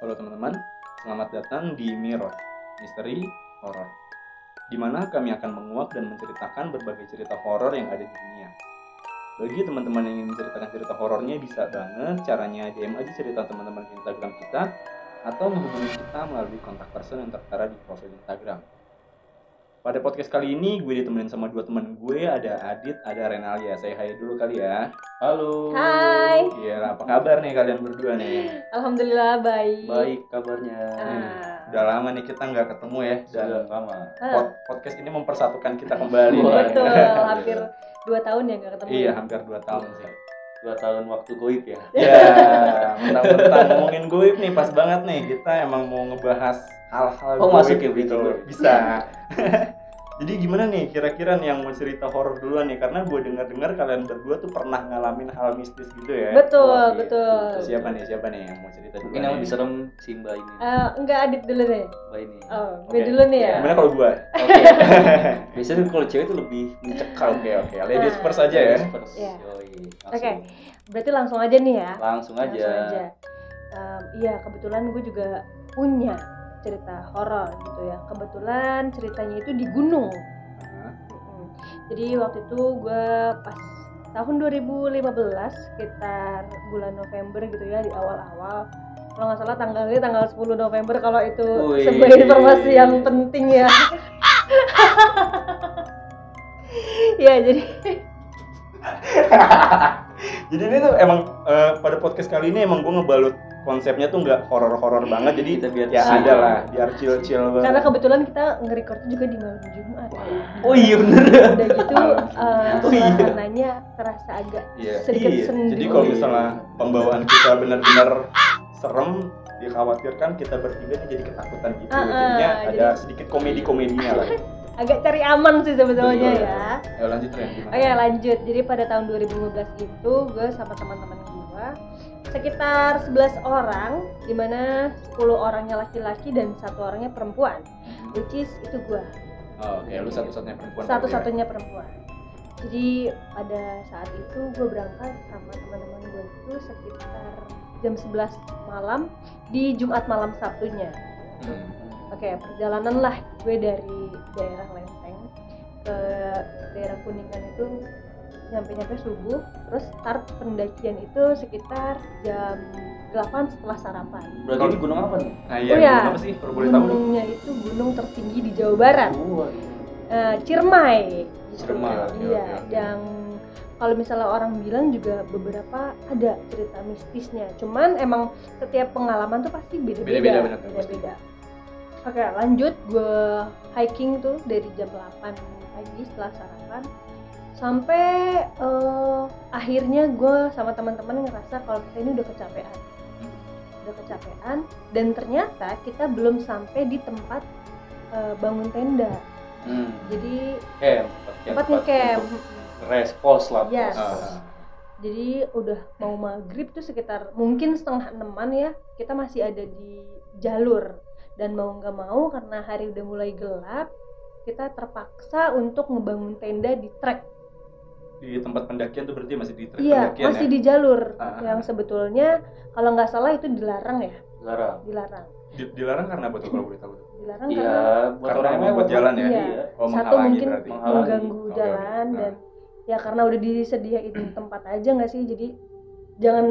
Halo teman-teman, selamat datang di Mirror, Misteri Horor. Di mana kami akan menguak dan menceritakan berbagai cerita horor yang ada di dunia. Bagi teman-teman yang ingin menceritakan cerita horornya bisa banget caranya DM aja cerita teman-teman di Instagram kita atau menghubungi kita melalui kontak person yang tertera di profil Instagram. Pada podcast kali ini gue ditemenin sama dua teman gue, ada Adit, ada Renalia. Saya hai dulu kali ya. Halo. Hai. Iya, apa kabar nih kalian berdua nih? Alhamdulillah baik. Baik kabarnya. Ah. Udah lama nih kita nggak ketemu ya dan Sudah lama. Ah, pod- podcast ini mempersatukan kita kembali. betul, hampir dua tahun ya nggak ketemu. Iya, hampir dua tahun sih. Dua tahun waktu goib ya. Ya, mentang-mentang ngomongin goib nih pas banget nih. Kita emang mau ngebahas hal-hal Oh, goib masuk ya, gitu. Bisa. Jadi gimana nih kira-kira nih yang mau cerita horor duluan nih karena gue dengar-dengar kalian berdua tuh pernah ngalamin hal mistis gitu ya. Betul, Wah, iya, betul. Siapa nih? Siapa nih yang mau cerita duluan? Mungkin yang lebih serem Simba ini. Eh, enggak Adit dulu deh. Simba ini. Oh, gue Oke. dulu nih ya. Gimana kalau gue? Oke. Biasanya kalau cewek itu lebih mencekam. Oke oke, ladies Ah. first aja ya. Ladies first. Iya. Yoi. Oke. Langsung. Berarti langsung aja nih ya. Langsung aja. Langsung aja. Em, iya, kebetulan gue juga punya cerita horor gitu ya. Kebetulan ceritanya itu di gunung. Jadi waktu itu gue pas tahun 2015 sekitar bulan November gitu ya di awal-awal kalau nggak salah tanggalnya tanggal 10 November kalau itu Wih. sebuah informasi yang penting ya ya jadi Jadi ini tuh emang eh, pada podcast kali ini emang gue ngebalut konsepnya tuh nggak horor-horor banget jadi Kita biar ya chill. ada lah biar chill-chill banget. karena kebetulan kita nge-record juga di malam Jumat ya. Oh iya bener. udah gitu eh, Oh iya. suasananya terasa agak Iya. sedikit Iya. sendu Jadi kalau misalnya pembawaan kita benar-benar serem dikhawatirkan kita bertiga nih jadi ketakutan gitu. Ah, ah, Jadinya ada jadi- sedikit komedi-komedinya lah. agak cari aman sih sebetulnya Betul. ya Ayo lanjut Ren, gimana? Oke lanjut, jadi pada tahun 2015 itu gue sama teman-teman gue sekitar 11 orang, di mana 10 orangnya laki-laki dan satu orangnya perempuan, which is itu gue, Oh, Oke, lu satu-satunya perempuan. satu-satunya perempuan. Jadi pada saat itu gue berangkat sama teman-teman gue itu sekitar jam 11 malam di Jumat malam Sabtunya. Hmm. Oke, perjalanan lah gue dari daerah Lenteng ke daerah Kuningan itu nyampe-nyampe subuh, terus start pendakian itu sekitar jam 8 setelah sarapan. Berarti ini gunung apa nih? Nah, iya, Oh ya, gunung apa sih? Kalau boleh tahu. Gunungnya itu gunung tertinggi di Jawa Barat, iya. Eh, Ciremai. gitu. Ciremai, Iya, oke. yang kalau misalnya orang bilang juga beberapa ada cerita mistisnya. Cuman emang setiap pengalaman tuh pasti Beda-beda, beda-beda. benar, pasti. Beda-beda. Oke, lanjut gue hiking tuh dari jam 8 pagi setelah sarapan sampai eh, akhirnya gue sama teman-teman ngerasa kalau kita ini udah kecapean. Udah kecapean dan ternyata kita belum sampai di tempat eh, bangun tenda. Hmm. Jadi Camp. tempat ngecamp. Rest pos lah. Yes. Ah. Jadi udah mau maghrib tuh sekitar mungkin setengah enaman ya kita masih ada di jalur dan mau nggak mau karena hari udah mulai gelap kita terpaksa untuk ngebangun tenda di trek. Di tempat pendakian tuh berarti masih di trek Iya pendakian masih ya? di jalur Ah. yang sebetulnya kalau nggak salah itu dilarang ya Larang. dilarang Di- dilarang karena apa tuh kalau boleh tahu? dilarang Iya, karena buat Karena orang emang buat jalan ya? Iya. Oh, satu menghalangi mungkin berarti. Mengganggu oke. jalan Nah. dan ya karena udah disediain tempat aja nggak sih jadi jangan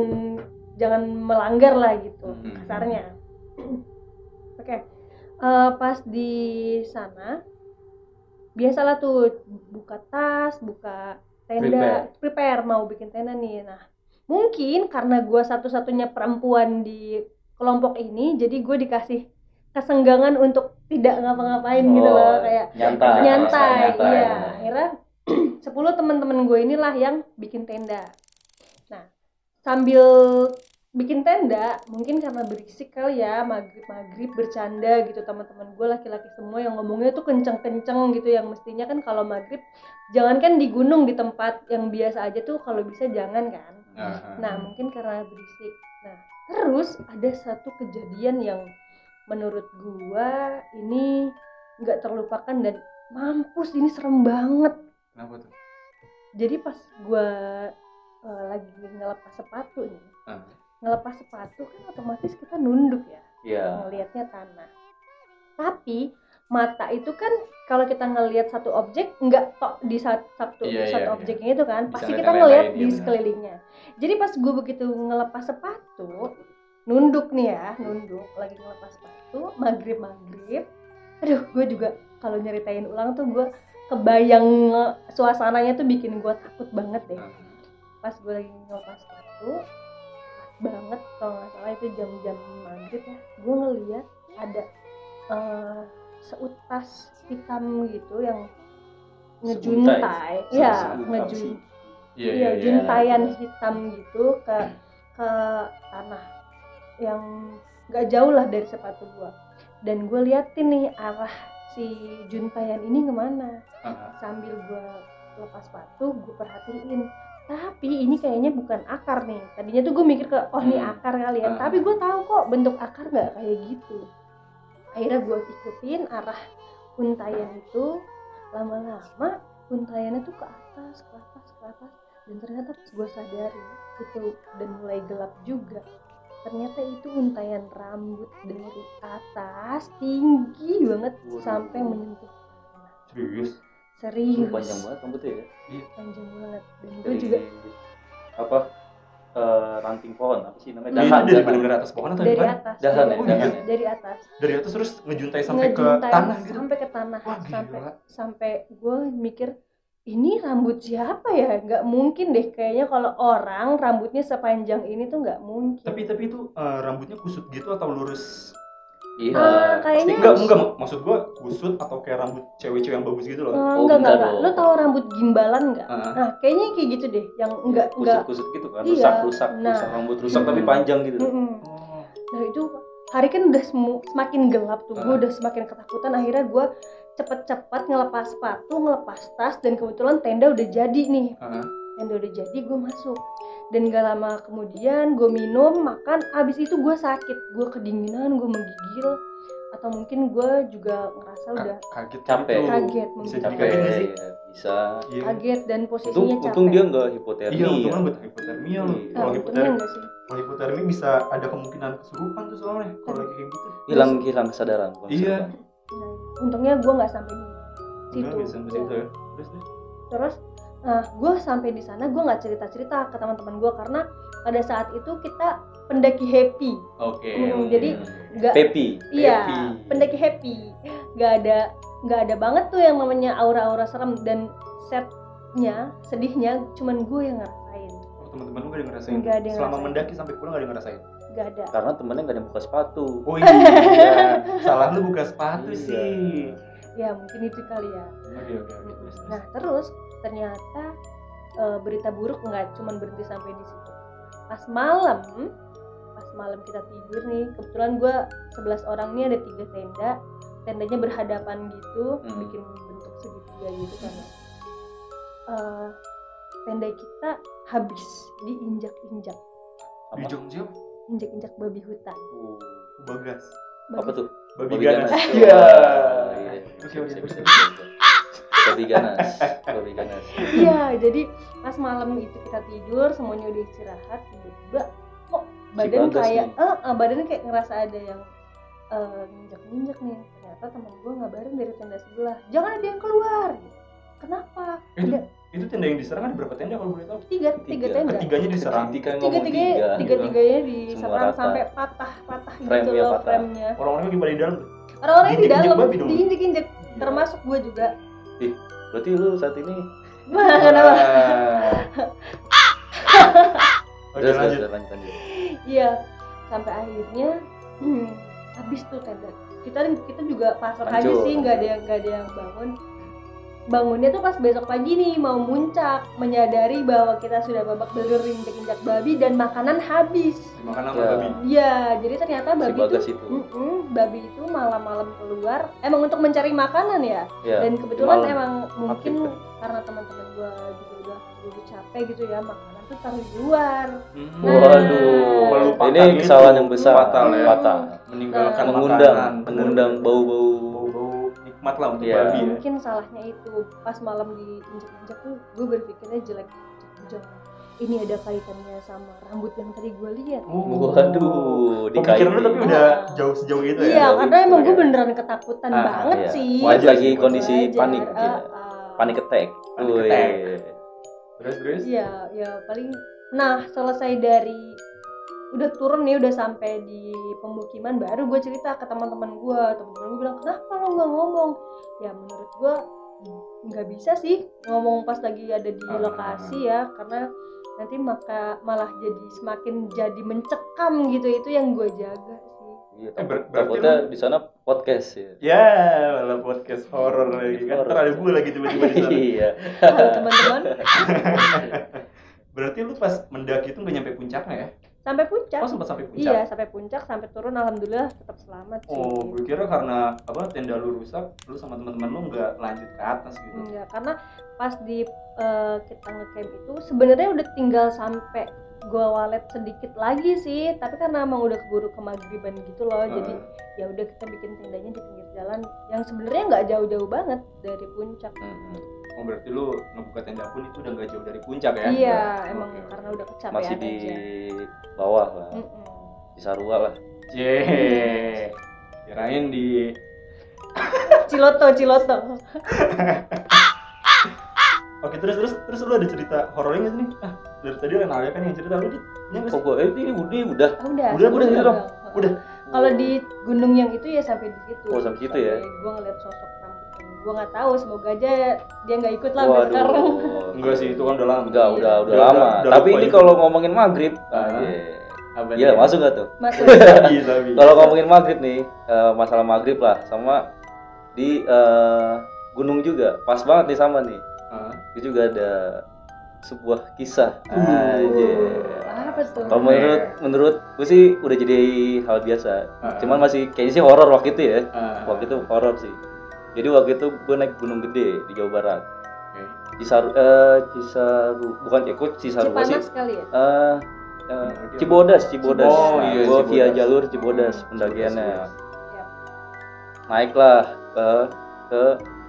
jangan melanggar lah gitu Hmm. kasarnya oke Eh, pas di sana biasalah tuh buka tas buka tenda prepare. mau bikin tenda nih nah mungkin karena gue satu-satunya perempuan di kelompok ini jadi gue dikasih kesenggangan untuk tidak ngapa-ngapain gitu Oh, loh kayak Nyantai. nyantai, nyantai. iya akhirnya 10 teman-teman gue inilah yang bikin tenda nah sambil bikin tenda mungkin karena berisik kali ya maghrib maghrib bercanda gitu teman-teman gue laki-laki semua yang ngomongnya tuh kenceng-kenceng gitu yang mestinya kan kalau maghrib jangankan di gunung di tempat yang biasa aja tuh kalau bisa jangan kan Ah, Nah, mungkin karena berisik. Nah, terus ada satu kejadian yang menurut gua ini nggak terlupakan dan mampus ini serem banget. Kenapa tuh? Jadi pas gua eh, lagi ngelepas sepatu nih, Ah. Ngelepas sepatu kan otomatis kita nunduk ya. Iya. ngelihatnya tanah tapi mata itu kan kalau kita ngelihat satu objek nggak tok di satu satu, Iya, satu iya, objeknya itu kan pasti kita ngelihat di benar. sekelilingnya jadi pas gue begitu ngelepas sepatu nunduk nih ya nunduk lagi ngelepas sepatu maghrib maghrib aduh gue juga kalau nyeritain ulang tuh gue kebayang suasananya tuh bikin gue takut banget deh Nah, pas gue lagi ngelepas sepatu banget kalau nggak salah itu jam-jam maghrib ya. Gue ngeliat ada eh, seutas hitam gitu yang ngejuntai. Ya Seuntai. ngejun Iya, iya, iya. juntayan hitam gitu ke ke tanah yang nggak jauh lah dari sepatu gua. Dan gue liatin nih arah si juntayan ini ke mana. Ah, sambil gue lepas sepatu gue perhatiin tapi ini kayaknya bukan akar nih. Tadinya tuh gue mikir ke oh ini Hmm. akar kali ya. Ah. tapi gue tahu kok bentuk akar nggak kayak gitu. Akhirnya gue ikutin arah untayan itu. Lama-lama untayannya tuh ke atas ke atas ke atas. Dan ternyata pas gue sadari itu dan mulai gelap juga ternyata itu untayan rambut dari atas tinggi banget sampai menyentuh. Serius? Serius. Panjang banget rambutnya ya. Panjang banget. Dan gue juga apa eh, ranting pohon apa sih namanya? Itu dahan dari benar-benar atas pohon atau dari gimana? atas. Dahan dari, ya, Oh, dahan. iya. dari atas. Dari atas terus ngejuntai sampai ke ngejuntai tanah gitu? sampai ke tanah. Wah, sampai gila. sampai gue mikir ini rambut siapa ya? Nggak mungkin deh. Kayaknya kalau orang rambutnya sepanjang ini tuh nggak mungkin. Tapi tapi itu eh, rambutnya kusut gitu atau lurus? Iya Ah, kayaknya- Enggak, enggak mak- maksud gua kusut atau kayak rambut cewek-cewek yang bagus gitu loh. Oh, enggak enggak enggak enggak lo tahu rambut gimbalan nggak Ah, nah kayaknya kayak gitu deh yang enggak enggak kusut kusut gitu kan Iya, rusak rusak nah. rusak rambut rusak tapi Hmm. panjang gitu Mm-mm. Oh. Nah itu hari kan udah semu- semakin gelap tuh, gue Ah. udah semakin ketakutan. Akhirnya gue cepet-cepet ngelepas sepatu, ngelepas tas, dan kebetulan tenda udah jadi nih. Ah, Tenda udah jadi, gue masuk. Dan gak lama kemudian gue minum, makan. Abis itu gue sakit, gue kedinginan, gue menggigil. Atau mungkin gue juga ngerasa udah kaget Capek. gitu. kaget, Bisa mungkin jadi capek sih? ya, bisa kaget dan untung posisinya capek. untung dia nggak hipotermia Iya, untungnya buat hipotermia loh. Iya. Ah, Kalau untungnya hipotermia, enggak sih. kalau hipotermia bisa ada kemungkinan kesurupan tuh soalnya. Kalau lagi kayak gitu. hilang hilang kesadaran Iya. Nah, untungnya gue nggak sampai di situ. Enggak bisa sampai situ Iya. ya. Terus terus. Nah gue sampai di sana gue nggak cerita cerita ke teman-teman gue karena pada saat itu kita pendaki happy Oke. Hmm, oke. jadi nggak Pepi iya happy. pendaki happy nggak ada nggak ada banget tuh yang namanya aura-aura serem dan setnya sedihnya cuman gue yang ngerasain Oh, teman-teman lu gak ada yang ngerasain? Nggak ada yang Selama ngerasain. mendaki sampai pulang gak ada yang ngerasain? nggak ada karena temennya nggak ada yang buka sepatu Oh iya, salah lu buka sepatu Iya. sih. ya mungkin itu kali ya Oke oke. Nah terus ternyata eh, berita buruk nggak cuman berhenti sampai di situ. Pas malam, pas malam kita tidur nih, kebetulan gue 11 orang nih ada tiga tenda, tendanya berhadapan gitu, Hmm. bikin bentuk segitiga gitu kan. Eh, tenda kita habis diinjak-injak, Di Jogja, injak-injak babi hutan. Uh, Bagas. apa tuh Babi, Babi ganas. Iya. Oh, iya. Babi ganas babi ganas Iya, jadi pas malam itu kita tidur, semuanya udah istirahat, tiba-tiba kok badan Bagas kayak, eh, eh, badan kayak ngerasa ada yang eh, nginjak-nginjak nih. Ternyata temen gue ngabarin dari tenda sebelah, jangan ada yang keluar. Kenapa? Itu, Ada itu tenda yang diserang ada berapa tenda kalau boleh tahu? tiga, tiga, Tiga. tenda. Ketiganya diserang. tiga Tiga, tiga, tiga tiga, tiganya diserang sampai patah, patah gitu Frame-nya loh frame-nya. Orang-orangnya gimana di dalam? Orang-orangnya di dalam, diinjek-injek, termasuk gue juga. Berarti lu saat ini Kenapa? Oke lanjut. lanjut lanjut Iya, sampai akhirnya hmm, habis tuh tenda. Kita kita juga pasrah aja sih, nggak ada yang nggak ada yang bangun. Bangunnya tuh pas besok pagi nih mau muncak, menyadari bahwa kita sudah babak belur injak-injak babi dan makanan habis. Dimakan sama Ya. babi. Iya, jadi ternyata si babi bagas itu, itu Mm-mm, babi itu malam-malam keluar, emang untuk mencari makanan ya. ya dan kebetulan malam. emang mungkin Aktif. karena teman-teman gua juga udah udah capek gitu ya, makanan tuh taruh di luar. Hmm. waduh Melupakan ini kesalahan yang besar Fatal ya. fatal Meninggalkan mengundang makanan. mengundang bau-bau nikmat lah untuk Iya. babi ya. mungkin salahnya itu pas malam diinjek-injek tuh gue berpikirnya jelek jangan ini ada kaitannya sama rambut yang tadi gue lihat Oh. Waduh, Pemikiran lu tapi udah Ah. jauh sejauh itu ya? iya karena emang gue ya. beneran ketakutan Ah, banget iya. sih Wajar lagi sih, kondisi Wajar. panik, ya. ah. Panik attack. Panic Wih. attack. Terus terus? Iya, ya paling nah selesai dari udah turun nih udah sampai di pemukiman baru gue cerita ke teman-teman gue teman-teman gue bilang kenapa lo nggak ngomong ya menurut gue nggak bisa sih ngomong pas lagi ada di Ah. lokasi ya karena nanti maka malah jadi semakin jadi mencekam gitu itu yang gue jaga sih Iya, Eh, ber- takutnya lu- di sana podcast ya. Ya, malah podcast horor lagi kan. Horor. Ntar ada gue lagi tiba-tiba di sana. Iya. halo teman-teman Berarti lu pas mendaki itu nggak nyampe puncaknya ya? Sampai puncak Oh sempat sampai puncak? iya sampai puncak sampai turun alhamdulillah tetap selamat sih Oh, gue kira karena apa tenda lu rusak, lu sama teman-teman lu nggak lanjut ke atas gitu. Enggak, karena pas di eh, kita ngecamp itu sebenarnya udah tinggal sampai gua walet sedikit lagi sih, tapi karena emang udah keburu kemagriban gitu loh, jadi Heeh. ya udah kita bikin tendanya di pinggir jalan yang sebenarnya nggak jauh-jauh banget dari puncak. Hmm. Oh berarti lu ngebuka tenda pun itu udah nggak jauh dari puncak ya? Iya, Oke, emang oke. karena udah kecapean Masih di aja. Bawah lah, di Sarua lah. Yeay. Kirain di Ciloto, Ciloto. Oke terus terus terus lu ada cerita horornya nggak sih nih? Ah dari tadi Renalia kan yang cerita lu ya nggak Kok sih? gue eh, ini udah udah. Ah, udah, Udah, udah, udah, Heeh. Udah. Kalau di gunung yang itu ya sampai di situ. Oh, sampai situ ya? Gue ngeliat sosok gue nggak tahu. Semoga aja dia nggak ikut lah sampai sekarang. Waduh. Enggak sih itu kan udah lama. Enggak, udah udah Udah- lama. udah Tapi lupa ini kalau ngomongin maghrib, Ah. ah, iya. Apa Iya, masuk gak tuh? Masuk. Kalau ngomongin maghrib nih, eh, masalah maghrib lah, sama di eh, gunung juga, pas banget nih sama nih. Ah. Itu juga ada sebuah kisah. Uh. Aja. Apa tuh? Kalau menurut menurut gue sih udah jadi hal biasa. Ah. Cuman masih kayaknya sih horor waktu itu ya. Ah. Waktu itu horor sih. Jadi waktu itu gue naik gunung gede di Jawa Barat. Oke. Cisaru, eh, Cisaru, bukan Ceko, Cisaru sih. Cipanas kali ya? Eh, eh, Cibodas, Cibodas. Oh, Nah, iya, gua via jalur Cibodas Hmm, pendakiannya. Cibodas, Ya. Naiklah ke ke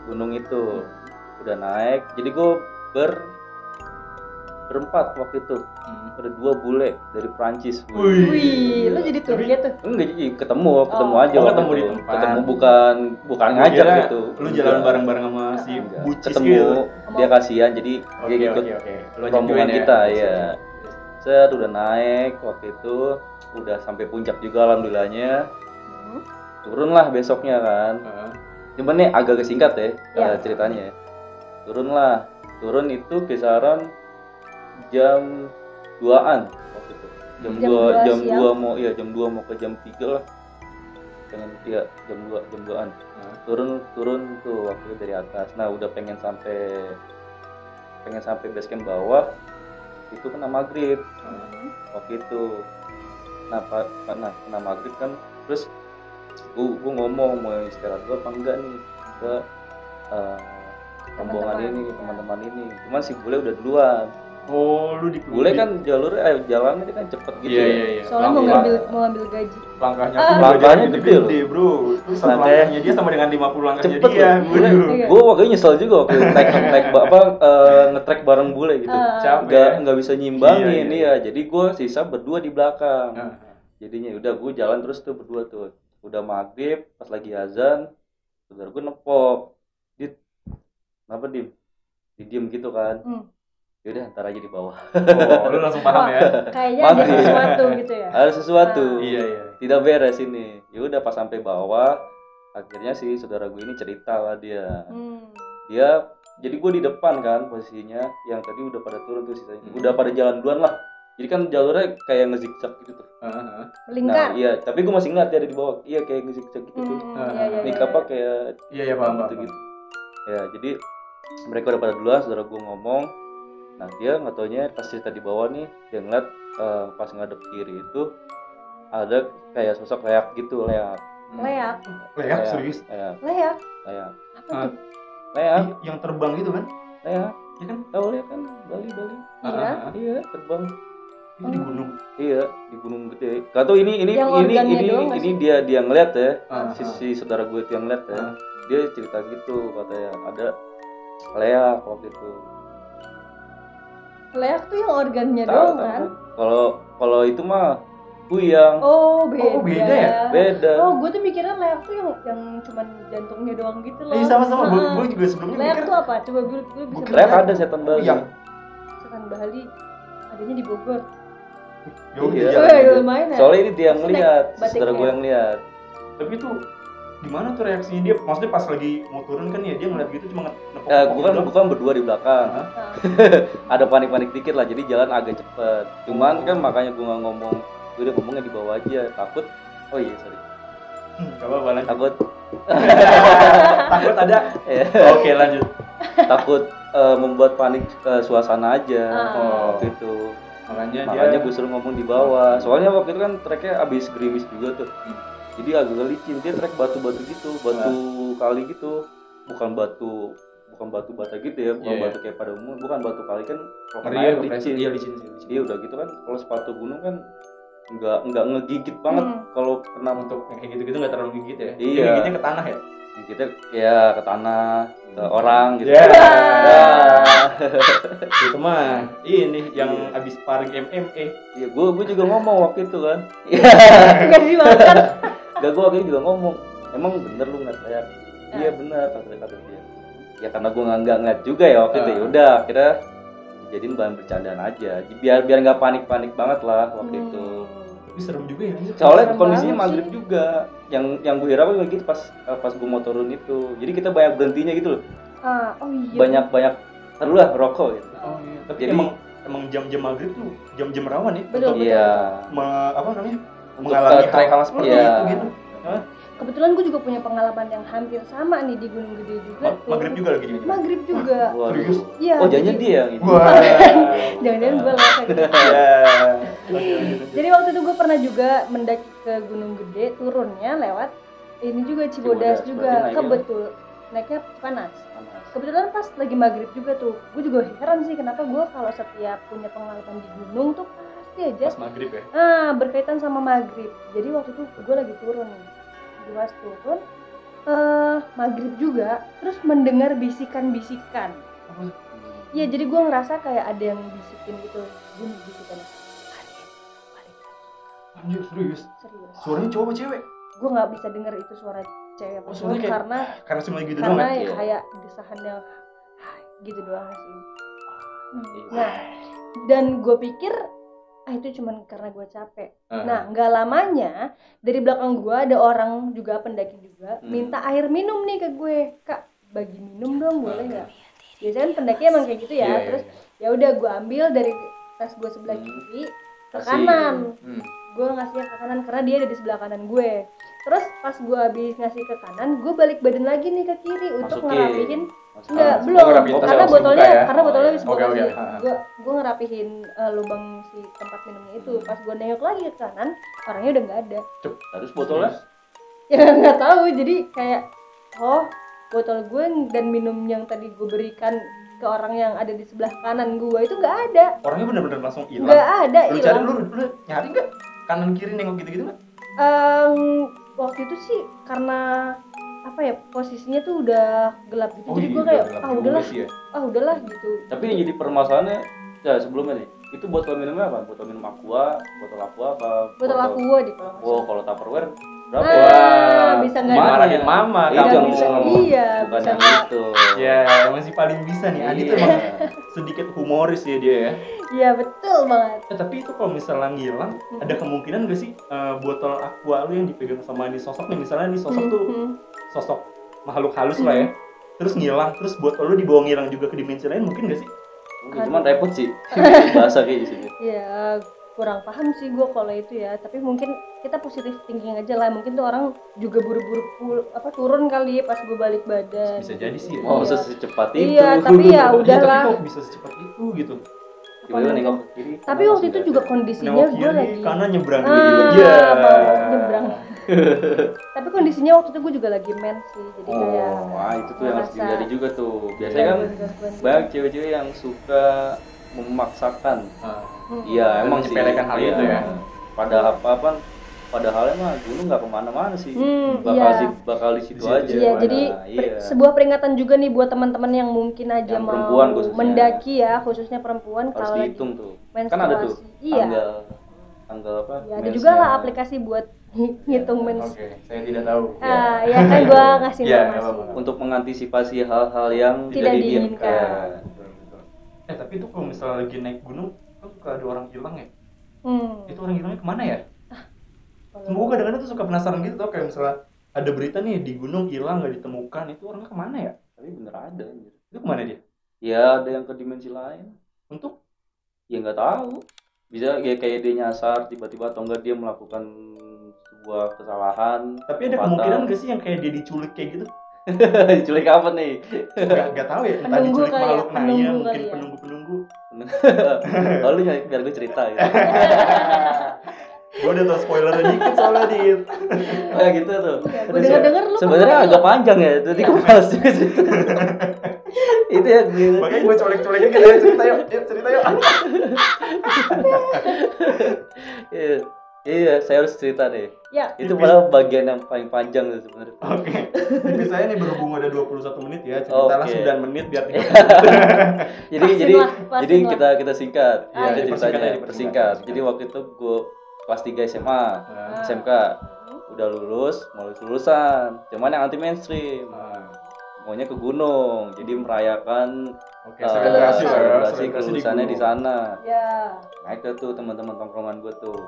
gunung itu. Udah naik. Jadi gue ber berempat waktu itu. Hmm. Ada dua bule dari Prancis. Wih. Wih, lu jadi tour guide tuh? Enggak jadi ketemu, ketemu Oh. aja Oh, ketemu di tempat. Ketemu bukan bukan ngajak kira gitu. Lu jalan bareng-bareng sama si Enggak. bucis ketemu gitu. dia kasihan jadi Oke, dia ikut oke, oke. Lu rombongan ajakin kita ya. ya. Set udah naik waktu itu udah sampai puncak juga alhamdulillahnya. Hmm. Turun lah besoknya kan. Ah. Cuman nih agak kesingkat ya Ya. eh, ceritanya. ya. Turun lah. Turun itu kisaran jam 2-an waktu itu. Jam, Jam 2 dua jam siang? 2 mau iya jam 2 mau ke jam 3 lah. Pengen iya jam 2 jam 2-an. Ah. Turun turun tuh waktu itu dari atas. Nah, udah pengen sampai pengen sampai base camp bawah itu kena maghrib Hmm. waktu itu nah pak nah kena maghrib kan terus gua, gua ngomong mau istirahat gua apa enggak nih ke eh, rombongan ini ya. teman-teman ini cuman si bule udah duluan Oh, lu di bule kan jalur eh jalannya dia kan cepet gitu Iya, ya iya, iya. Soalnya mau ngambil mau ngambil gaji. langkahnya Ah. Langkahnya gede, gede bro. Terus satu Langkahnya- dia sama dengan 50 langkahnya cepet dia. loh bule Waduh. Iya. gua waktu itu nyesel juga waktu naik naik apa eh, ngetrek bareng bule gitu Ah. Capek. nggak nggak bisa nyimbangin Iya, iya. iya jadi gua sisa berdua di belakang Ah. jadinya udah gue jalan terus tuh berdua tuh udah maghrib pas lagi azan saudara gue nepok dit kenapa dim diem gitu kan Hmm. Yaudah ntar aja di bawah Oh, lu langsung paham ya? Kayaknya ada sesuatu gitu ya. ada sesuatu Ah. Iya, iya. tidak beres ini yaudah pas sampai bawah akhirnya si saudara gue ini cerita lah dia Hmm. dia jadi gue di depan kan posisinya yang tadi udah pada turun tuh sisanya Hmm. udah pada jalan duluan lah jadi kan jalurnya kayak ngezigzag gitu tuh. Melingkar. nah iya tapi gue masih ngeliat dia ada di bawah iya kayak ngezigzag gitu tuh Hmm, Ah, iya, iya, iya, apa iya. kayak Iya, iya, paham, gitu paham. gitu ya jadi mereka udah pada duluan saudara gue ngomong nah dia nggak taunya pas cerita di bawah nih dia ngeliat eh, pas ngadep kiri itu ada kayak sosok leak gitu leak Hmm. Leak. Leak, serius. leak Leak. leak Apa Ah. tuh? leak Yang terbang gitu kan? leak Iya kan? tahu leak kan Bali Bali Iya. ah, ah. iya terbang di gunung. iya di gunung gede gak tau ini ini Yang ini ini doang ini sih? dia dia ngeliat ya Ah, si, si saudara gue itu yang ngeliat ya dia cerita gitu katanya ada leak waktu itu leak tuh yang organnya Tahu, doang tahu. kan Kalau kalau itu mah puyang. oh beda Oh, beda ya? Beda. oh gue tuh mikirnya leak tuh yang yang cuman jantungnya doang gitu loh Eh, sama-sama. Gue Heeh. gue juga sebelumnya leak mikir tuh apa coba gue gue bisa Bukan. Leak ada setan Bali. Puyang. setan Bali adanya di Bogor Ya udah, Iya. jalan Wih, aja. lumayan ya Soalnya ini dia yang lihat, saudara gue yang lihat. Tapi tuh gimana tuh reaksinya dia? Maksudnya pas lagi mau turun kan ya dia ngeliat gitu cuma nepok Ya, gue kan bukan berdua di belakang. Hah? Nah, Ada panik-panik dikit lah, jadi jalan agak cepet. Cuman kan makanya gue nggak ngomong, gue udah ngomongnya di bawah aja. Takut. Oh iya sorry. Gak apa-apa lanjut. Takut. Takut ada. ya, Oke lanjut. takut eh, membuat panik eh, suasana aja. Oh. Gitu. Makanya, Makanya dia gue suruh ngomong di bawah. Soalnya waktu itu kan treknya abis gerimis juga tuh. Hmm. Jadi agak licin. Dia trek batu-batu gitu, batu kali gitu. Bukan batu bukan batu bata gitu ya, bukan Iya. batu kayak pada umum, bukan batu kali kan kalau ya air licin. Iya licin sih. Iya udah gitu kan kalau sepatu gunung kan nggak nggak ngegigit banget Hmm. kalau kena Untuk yang kayak gitu-gitu nggak terlalu gigit ya. Iya. Gigitnya ke tanah ya. kita ya ke tanah ke orang gitu. Ya. Ya. Itu mah ini yang abis paring MMA. Iya, gue gue juga ngomong waktu itu kan. nggak dimakan Gak gue itu juga ngomong. Emang bener lu ngeliat saya? Iya Ah. bener kata kata dia. Ya karena gue nggak nggak ngeliat juga ya waktu itu. Ah. Ya udah, kira jadiin bahan bercandaan aja. Biar biar nggak panik panik banget lah waktu Hmm. itu. Tapi serem juga ya. Soalnya Serem kondisinya maghrib sih. juga. Yang yang gue juga gitu pas pas gue mau turun itu. Jadi kita banyak berhentinya gitu loh. ah oh iya Banyak banyak taruh lah rokok gitu. Oh iya. Tapi Jadi- emang emang jam-jam maghrib tuh jam-jam rawan ya. Betul, Untuk Iya. me- apa namanya? Mengalami hal-hal seperti iya. itu gitu. kebetulan gue juga punya pengalaman yang hampir sama nih di Gunung Gede juga Ma- maghrib juga lagi nih. maghrib juga. Serius? iya Oh, jangan dia yang itu. Wah. jangan-jangan gue. Ya. jadi waktu itu gue pernah juga mendaki ke Gunung Gede turunnya lewat ini juga Cibodas, Cibodas, juga naiknya- kebetul naiknya panas Panas. kebetulan pas lagi maghrib juga tuh gue juga heran sih kenapa gue kalau setiap punya pengalaman di gunung tuh pasti aja Pas maghrib ya. ah berkaitan sama maghrib jadi waktu itu gue lagi turun nih di was turun eh maghrib juga terus mendengar bisikan-bisikan Iya jadi gue ngerasa kayak ada yang bisikin gitu bunyi bisikan balik balik Anjir serius. serius Suaranya cowok apa cewek? gue nggak bisa denger itu suara cewek Oh, kayak- karena Karena cuma gitu doang karena ya. ya kayak desahan yang gitu doang sih Iya. nah dan gue pikir ah itu cuman karena gue capek Ah. nah nggak lamanya dari belakang gue ada orang juga pendaki juga Hmm. minta air minum nih ke gue kak bagi minum dong boleh nggak biasanya kan pendaki emang kayak gitu ya Iya, iya, terus iya. ya udah gue ambil dari tas gue sebelah Hmm. kiri ke Kasih. kanan Hmm. gue ngasihnya ke kanan karena dia ada di sebelah kanan gue terus pas gue habis ngasih ke kanan gue balik badan lagi nih ke kiri untuk ngerapihin. Enggak belum karena botolnya ya? karena Oh, botolnya habis oke. kasih Ah. gue gue ngerapihin eh, lubang si tempat minumnya itu pas gue nengok lagi ke kanan orangnya udah nggak ada Terus botolnya? ya nggak tahu jadi kayak oh botol gue dan minum yang tadi gue berikan ke orang yang ada di sebelah kanan gue itu nggak ada Orangnya bener-bener langsung hilang. nggak ada Lu cari lu, lu nyari nggak? Kanan kiri nengok gitu-gitu nggak? Em, waktu itu sih karena apa ya posisinya tuh udah gelap gitu jadi gue kayak ah udahlah ya. ah udahlah gitu Tapi yang jadi permasalahannya ya sebelumnya nih, itu botol minumnya apa? Botol minum aqua, botol aqua apa? botol aqua di kalau Oh, kalau tupperware berapa? Ah, Wah, bisa nggak Marahin mama Iya, jangan kamu. bisa, ngomong. iya, Bukan bisa yang itu. Ya, masih paling bisa nih. Adi tuh Iya. emang sedikit humoris ya dia ya. iya betul banget Eh, tapi itu kalau misalnya ngilang, ada kemungkinan gak sih eh, botol aqua lu yang dipegang sama ini sosok nih misalnya nih sosok tuh. Sosok makhluk halus lah ya. Terus ngilang, terus botol lu dibawa ngilang juga ke dimensi lain mungkin gak sih? Mungkin cuman repot sih. Bahasa kayak di sini. ya kurang paham sih gue kalau itu ya tapi mungkin kita positif thinking aja lah mungkin tuh orang juga buru-buru pul- apa turun kali ya pas gue balik badan Bisa jadi sih. Oh, Iya. secepat itu. Iya, tapi ya Iya, tapi udahlah kok bisa secepat itu gitu. Tiba-tiba nengok ke kiri. tapi waktu itu juga kondisinya Nengok gue lagi kanan nyebrang Ah, gitu. Iya. mau nyebrang. tapi kondisinya waktu itu gue juga lagi mens sih jadi kayak Oh, wah itu tuh yang harus dihindari juga tuh. Biasanya kan gangguan-gangguan gitu. banyak cewek-cewek yang suka memaksakan. Ah. Hmm. Iya, Dan emang sih. menyepelekan hal Iya. itu ya. Pada apa-apa padahal mah gunung nggak ke mana-mana sih Hmm, bakal iya. di bakal di situ aja Iya, jadi Nah, per- iya. sebuah peringatan juga nih buat teman-teman yang mungkin aja Yang mau perempuan khususnya. mendaki ya, khususnya perempuan harus kalau lagi dihitung tuh menstruasi. kan ada tuh Iya. tanggal tanggal apa Ya, ada juga lah aplikasi buat ngitung mens. Oke, saya tidak tahu. Ah, ya kan gua ngasih Iya, informasi. untuk mengantisipasi hal-hal yang Tidak tidak diinginkan. Betul, betul. Eh tapi itu kalau misalnya lagi naik gunung kan suka ada orang hilang ya Hmm. itu orang hilangnya ke mana ya Kalau- Semoga kadang-kadang tuh suka penasaran gitu tau kayak misalnya ada berita nih di gunung hilang nggak ditemukan itu orangnya ke mana ya tapi bener ada anjir. itu ke mana dia ya ada yang ke dimensi lain untuk ya nggak tahu bisa ya kayak dia nyasar tiba-tiba atau enggak dia melakukan sebuah kesalahan tapi ada fatal. kemungkinan gak sih yang kayak dia diculik kayak gitu? Diculik apa nih? Nggak nggak tahu ya entah Penunggu diculik ya, makhluk naya penunggu mungkin kali ya. penunggu penunggu oh lu nyari- biar gue cerita ya gue udah tau spoilernya dikit soalnya dit. Oh ya gitu tuh. Ya, lu sebenarnya agak ya? panjang ya jadi gue malas juga cerita itu ya gue makanya gue colek-colek dikit ya cerita yuk yuk cerita yuk iya iya saya harus cerita deh Ya, itu malah bagian yang paling panjang tuh sebenarnya. Oke. Tapi saya nih berhubung ada 21 menit ya ceritalah Oke. 9 menit biar tiga jadi Pasin jadi lah, jadi lah. kita kita singkat. Ah, jadi iya. Dipersingkat ceritanya persingkat jadi waktu itu gue kelas 3 SMA Nah, SMK udah lulus mau lulus lulusan. Cuman yang anti mainstream. Nah, maunya ke gunung. Jadi merayakan oke eh, selebrasi lah ya selebrasi selebrasi di kelulusannya di gunung. sana. Ya. naik tuh teman-teman tongkrongan gue tuh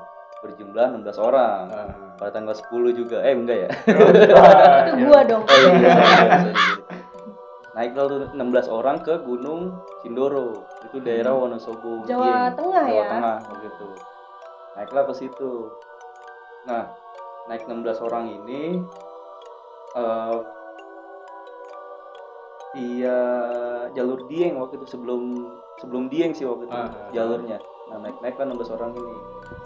berjumlah 16 orang Nah. pada tanggal 10 juga eh enggak ya Wah, Itu iya. gua dong. Oh, iya. naik lah tuh 16 orang ke Gunung Sindoro itu daerah Wonosobo Jawa Dieng. Tengah Jawa ya? Tengah begitu naiklah ke situ nah naik 16 orang ini eh dia jalur Dieng waktu itu sebelum sebelum Dieng sih waktu itu Ah. jalurnya nah naik naik kan 16 orang ini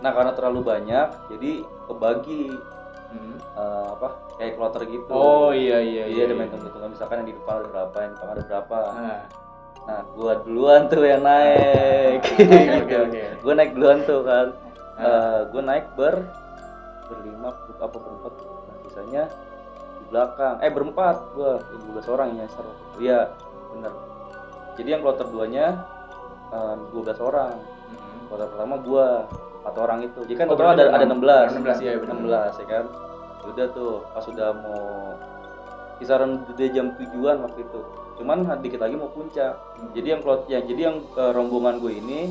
nah karena terlalu banyak jadi kebagi Hmm. eh, apa kayak kloter gitu oh iya iya Iya, ada main hitung misalkan yang di depan ada berapa, yang di belakang ada berapa. Nah, Nah, gua duluan tuh yang naik. oke oke oke gua naik duluan tuh kan. Ah. Eh, gua naik ber berlima apa berempat. Nah, sisanya di belakang. Eh, berempat gua. 12 orang yang nyasar. Iya, bener. Jadi yang kloter duanya eh, 12 orang. Hmm. Kloter pertama gua empat orang itu. Jadi kan Oh, total ada ada enam- 16. 16, iya, bener. 16 ya kan. Udah tuh pas sudah mau kisaran udah jam tujuan waktu itu. Cuman dikit lagi mau puncak. Jadi yang klot ya jadi yang eh, rombongan gue ini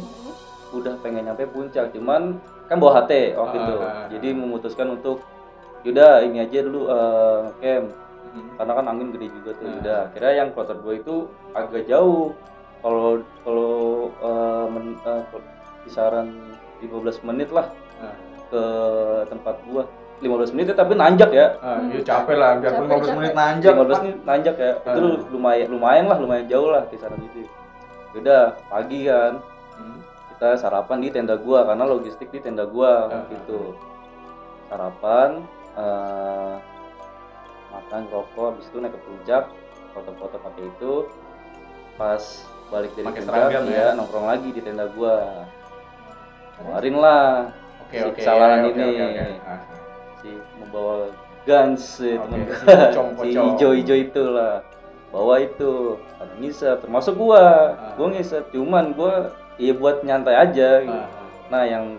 udah pengen nyampe puncak. Cuman kan bawa HT waktu Ah, itu. ah, ah. Jadi memutuskan untuk yaudah ini aja dulu eh, camp Hmm. karena kan angin gede juga tuh. Ah. Udah akhirnya yang kloter gue itu agak jauh. Kalau kalau men- eh, kisaran 15 menit lah Ah. ke tempat gua 15 menit ya, tapi nanjak ya Ah, iya capek lah, biarpun Capek, 15 menit capek. nanjak. 15 menit nanjak ya itu Ah. lumayan lumayan lah lumayan jauh lah kisaran itu udah pagi kan Hmm. kita sarapan di tenda gua karena logistik di tenda gua Ah. gitu sarapan eh, makan rokok habis itu naik ke puncak foto-foto pakai itu pas balik dari Pakai puncak ya ya? nongkrong lagi di tenda gua keluarin lah Oke Si oke. kesalahan ini. oke, oke. Ah. si membawa guns Oke, teman pocong, si pocong. hijau-hijau itulah bawa itu ada ngisep termasuk gua Ah. gua ngisep cuman gua ya buat nyantai aja gitu. Ah, nah yang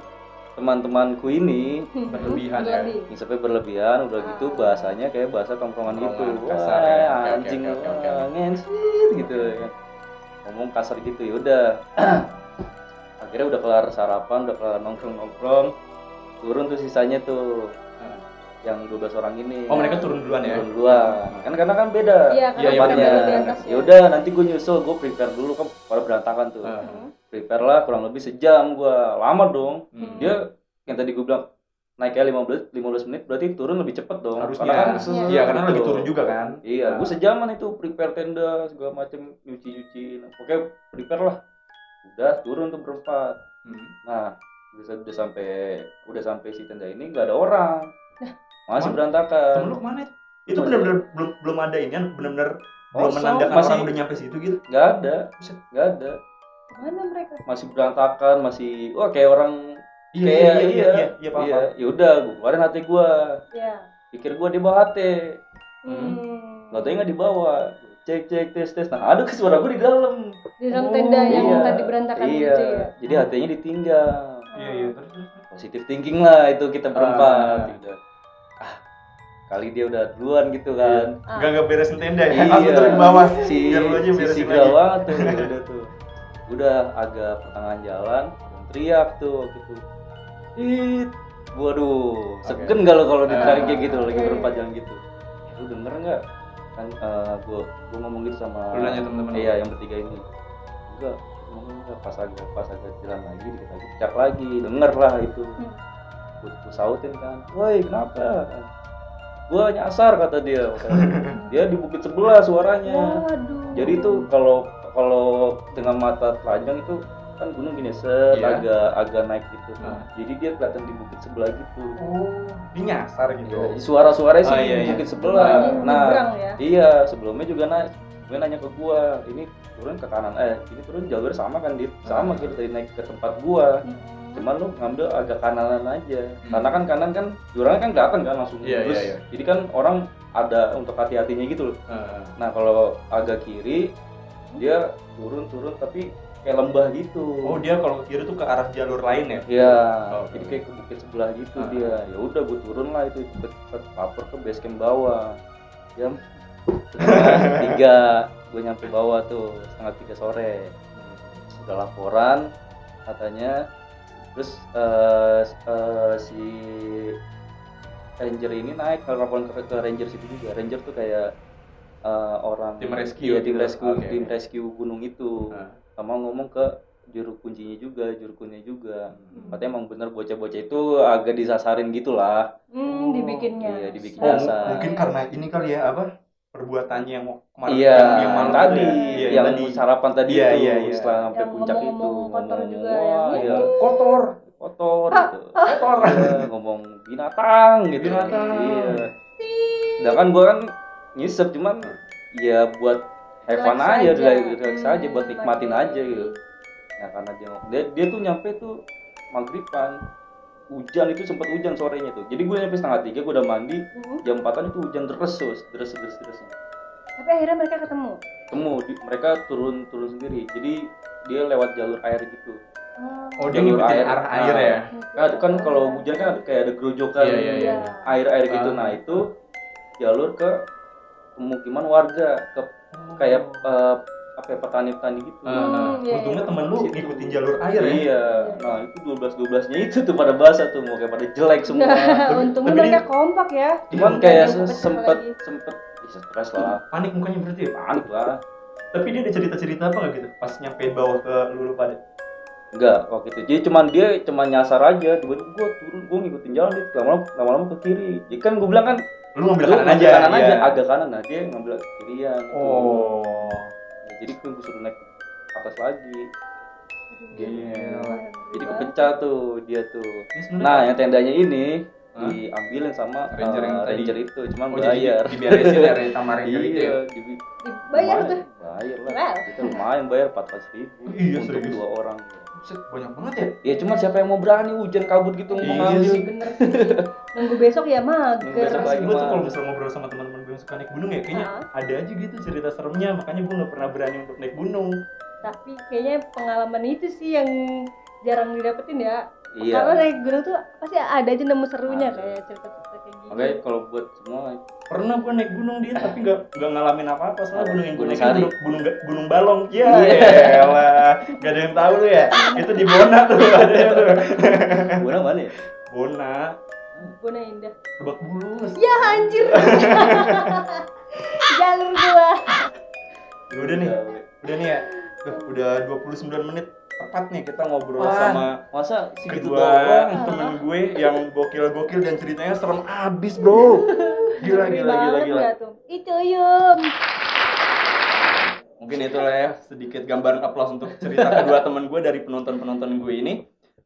teman-temanku ini Berlebihan ya. Ngisepnya berlebihan udah gitu Ah. bahasanya kayak bahasa tongkrongan gitu Tongkrongan, wah kasar ya. Anjing oke, oke, oke. wah, ngensit gitu ya ngomong kasar gitu ya udah akhirnya udah kelar sarapan udah kelar nongkrong-nongkrong turun tuh sisanya tuh Ah. yang 12 orang ini Oh mereka turun duluan ya? turun duluan kan karena kan beda Iya, Iya, iya, di benar. atas ya udah nanti gue nyusul gue prepare dulu kan pada berantakan tuh. Hmm. prepare lah kurang lebih sejam gue lama dong Hmm. dia yang tadi gue bilang naiknya 15 15 menit berarti turun lebih cepet dong harusnya. Karena kan Iya. Iya, karena lagi Gitu. turun juga kan. iya Nah. gue sejaman itu prepare tenda segala macem nyuci nyuci oke prepare lah udah turun tuh berempat. Hmm. nah udah, udah sampai udah sampai si tenda ini nggak ada orang. Masih Temen- berantakan. Temen lu ke mana itu? Benar-benar belum belum ada ini kan benar-benar belum Kosong, menandakan masih orang udah nyampe situ gitu. nggak ada. Buset. nggak ada. Mana mereka? masih berantakan masih wah kayak orang Iya, kayak iya, iya iya, iya, iya, paham, iya paham. ya udah gue keluarin hati gue ya pikir gue di bawah hati. Hmm. nggak tahu nggak dibawa cek cek tes tes. Nah ada ke suara gue di dalam di dalam Oh, tenda yang Iya, tadi berantakan iya. gitu ya? Jadi hatinya ditinggal. Iya, iya, positif thinking lah itu kita berempat Ah. gitu. Ah kali dia udah duluan gitu kan. Ah. Gak, gak beresin tenda ya, Iya. langsung turun ke bawah. Si si banget tuh udah tuh. Udah agak pertengahan jalan teriak tuh gitu it waduh segen gak lo kalau diteriak kayak gitu lagi Iya, berempat iya. jalan gitu? Lu denger nggak? Kan eh, gua gua ngomong gitu sama Lu nanya temen-temen iya yang bertiga ini enggak ngomong enggak pas agak pas agak jalan lagi dikit lagi teriak lagi denger lah itu. Hmm. sautin kan. Woi kenapa? Gua nyasar kata dia. Dia di bukit sebelah suaranya. Waduh. Jadi itu kalau kalau dengan mata telanjang itu kan gunung gini set Iya. agak agak naik gitu. Ah. jadi dia kelihatan di bukit sebelah gitu. Oh, dia nyasar gitu. Iya, suara-suaranya sih Oh, di iya, iya. bukit sebelah. Nah ya. iya sebelumnya juga naik gue nanya ke gua ini turun ke kanan eh ini turun jalur sama kan dit sama gitu dari naik ke tempat gua Hmm. cuman lu ngambil agak kananan aja Hmm. karena kan kanan kan jurangnya kan kelihatan kan langsung lurus iya, iya. jadi kan orang ada untuk hati-hatinya gitu loh Ah, Nah kalau agak kiri dia turun-turun tapi kayak lembah gitu. Oh dia kalau kiri tuh ke arah jalur lain ya? Iya, Oh, jadi kayak ke bukit sebelah gitu Ah. dia. Ya udah gue turun lah itu cepet-cepet lapor ke base camp bawah. Setengah tiga gue nyampe bawah tuh setengah tiga sore. Udah laporan katanya terus eh, eh, si ranger ini naik kalau laporan ke, ke ranger situ juga. Ranger tuh kayak eh, orang Tim rescue Iya, tim gitu. rescue Oke. tim rescue gunung itu Ah. sama ngomong ke juru kuncinya juga juru kuncinya juga Hmm. katanya emang bener bocah-bocah itu agak disasarin gitulah Hmm, dibikinnya Iya, dibikin Oh, mungkin karena ini kali ya apa perbuatannya yang mau kemarin iya yang, yang malam tadi itu ya? Iya, yang tadi. sarapan tadi Iya, itu iya, iya. setelah sampai Yang puncak itu ngomong-ngomong kotor ngomong, juga wah ya. ya kotor kotor Ah, gitu kotor Iya, ngomong binatang gitu Binatang. iya sedangkan gua kan ngisep cuman ya buat Relax aja, aja. relax, Hmm, aja buat nikmatin nikmatin. aja gitu nah karena dia, dia dia tuh nyampe tuh maghriban hujan itu sempat hujan sorenya tuh jadi gue nyampe setengah tiga gue udah mandi Hmm. jam empatan itu hujan deres terus deres deres deres tapi akhirnya mereka ketemu temu di- mereka turun turun sendiri jadi dia lewat jalur air gitu oh dia Jalur ngikutin air. arah air Ah. ya kan, kan kalau hujan kan ada kayak ada gerojokan Iya, iya, iya. air air gitu Ah. nah itu jalur ke pemukiman warga ke kayak eh, apa ya petani-petani gitu Ah, ah. Hmm, iya, untungnya iya. temen lu Situ. ngikutin jalur air ya Iya, nah itu 12 12-nya itu tuh pada basah tuh, mau kayak pada jelek semua. Tapi- untungnya mereka kompak ya Cuman Iya, kayak sempet sempet ih, stres lah, panik mukanya berarti ya panik lah. tapi dia ada cerita-cerita apa nggak gitu pas nyampe bawah ke lulu pada Enggak, waktu itu. Jadi cuman dia cuma nyasar aja, tiba-tiba gua turun, gua ngikutin jalan dia lama-lama lama-lama ke kiri. Jadi kan gua bilang kan lu ngambil kanan aja kanan iya. aja, agak kanan. Nah, dia ngambil kirian gitu. oh Ya, jadi gua suruh naik ke atas lagi. Gila. Jadi kepecah tuh dia tuh. Nah, yang tendanya ini Hah? diambilin sama Ranger yang eh, tadi. ranger itu, cuman oh bayar. diberesin ya dari tamarin iya, gitu ya dibi- lumayan, tuh Bayar lah. Wow. Kita lumayan bayar 400 ribu Iya, untuk serius. dua orang. Banyak banget ya Ya cuma siapa yang mau berani hujan kabut gitu mau Iya ngambil. sih. bener nunggu besok ya mager Nunggu besok lagi gue tuh kalau misalnya ngobrol sama teman-teman gue yang suka naik gunung ya? Kayaknya Hah? ada aja gitu cerita seremnya makanya gue nggak pernah berani untuk naik gunung. Tapi kayaknya pengalaman itu sih yang jarang didapetin ya. Iya. karena naik gunung tuh pasti ada aja nemu serunya Ada. kayak cerita-cerita kayak gini Makanya kalau buat semua pernah gue naik gunung dia tapi nggak nggak ngalamin apa-apa soalnya gunung yang gue Gunung naik gunung gunung gunung balong. Ya Iya. elah gak ada yang tahu lu ya. Itu di Bona tuh adanya tuh. Gua mana ya? Bona Bona indah Lebak Bulus ya anjir. Jalur gua. Ya udah nih. Udah nih ya. Tuh, udah 29 menit. Tepat nih kita ngobrol Wah, sama masa segitu kedua doang? temen gue yang gokil-gokil dan ceritanya serem abis bro. Gila gila gila gila. itu yum. Mungkin itulah ya sedikit gambaran aplaus untuk cerita kedua teman gue dari penonton-penonton gue ini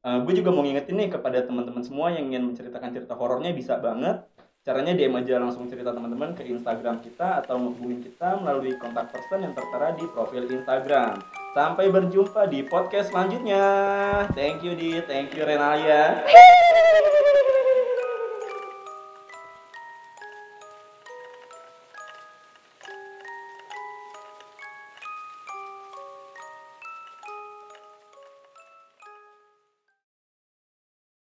Eh, gue juga mau ngingetin nih kepada teman-teman semua yang ingin menceritakan cerita horornya bisa banget caranya DM aja langsung cerita teman-teman ke Instagram kita atau menghubungi kita melalui kontak person yang tertera di profil Instagram Sampai berjumpa di podcast selanjutnya. Thank you di, thank you Renalia.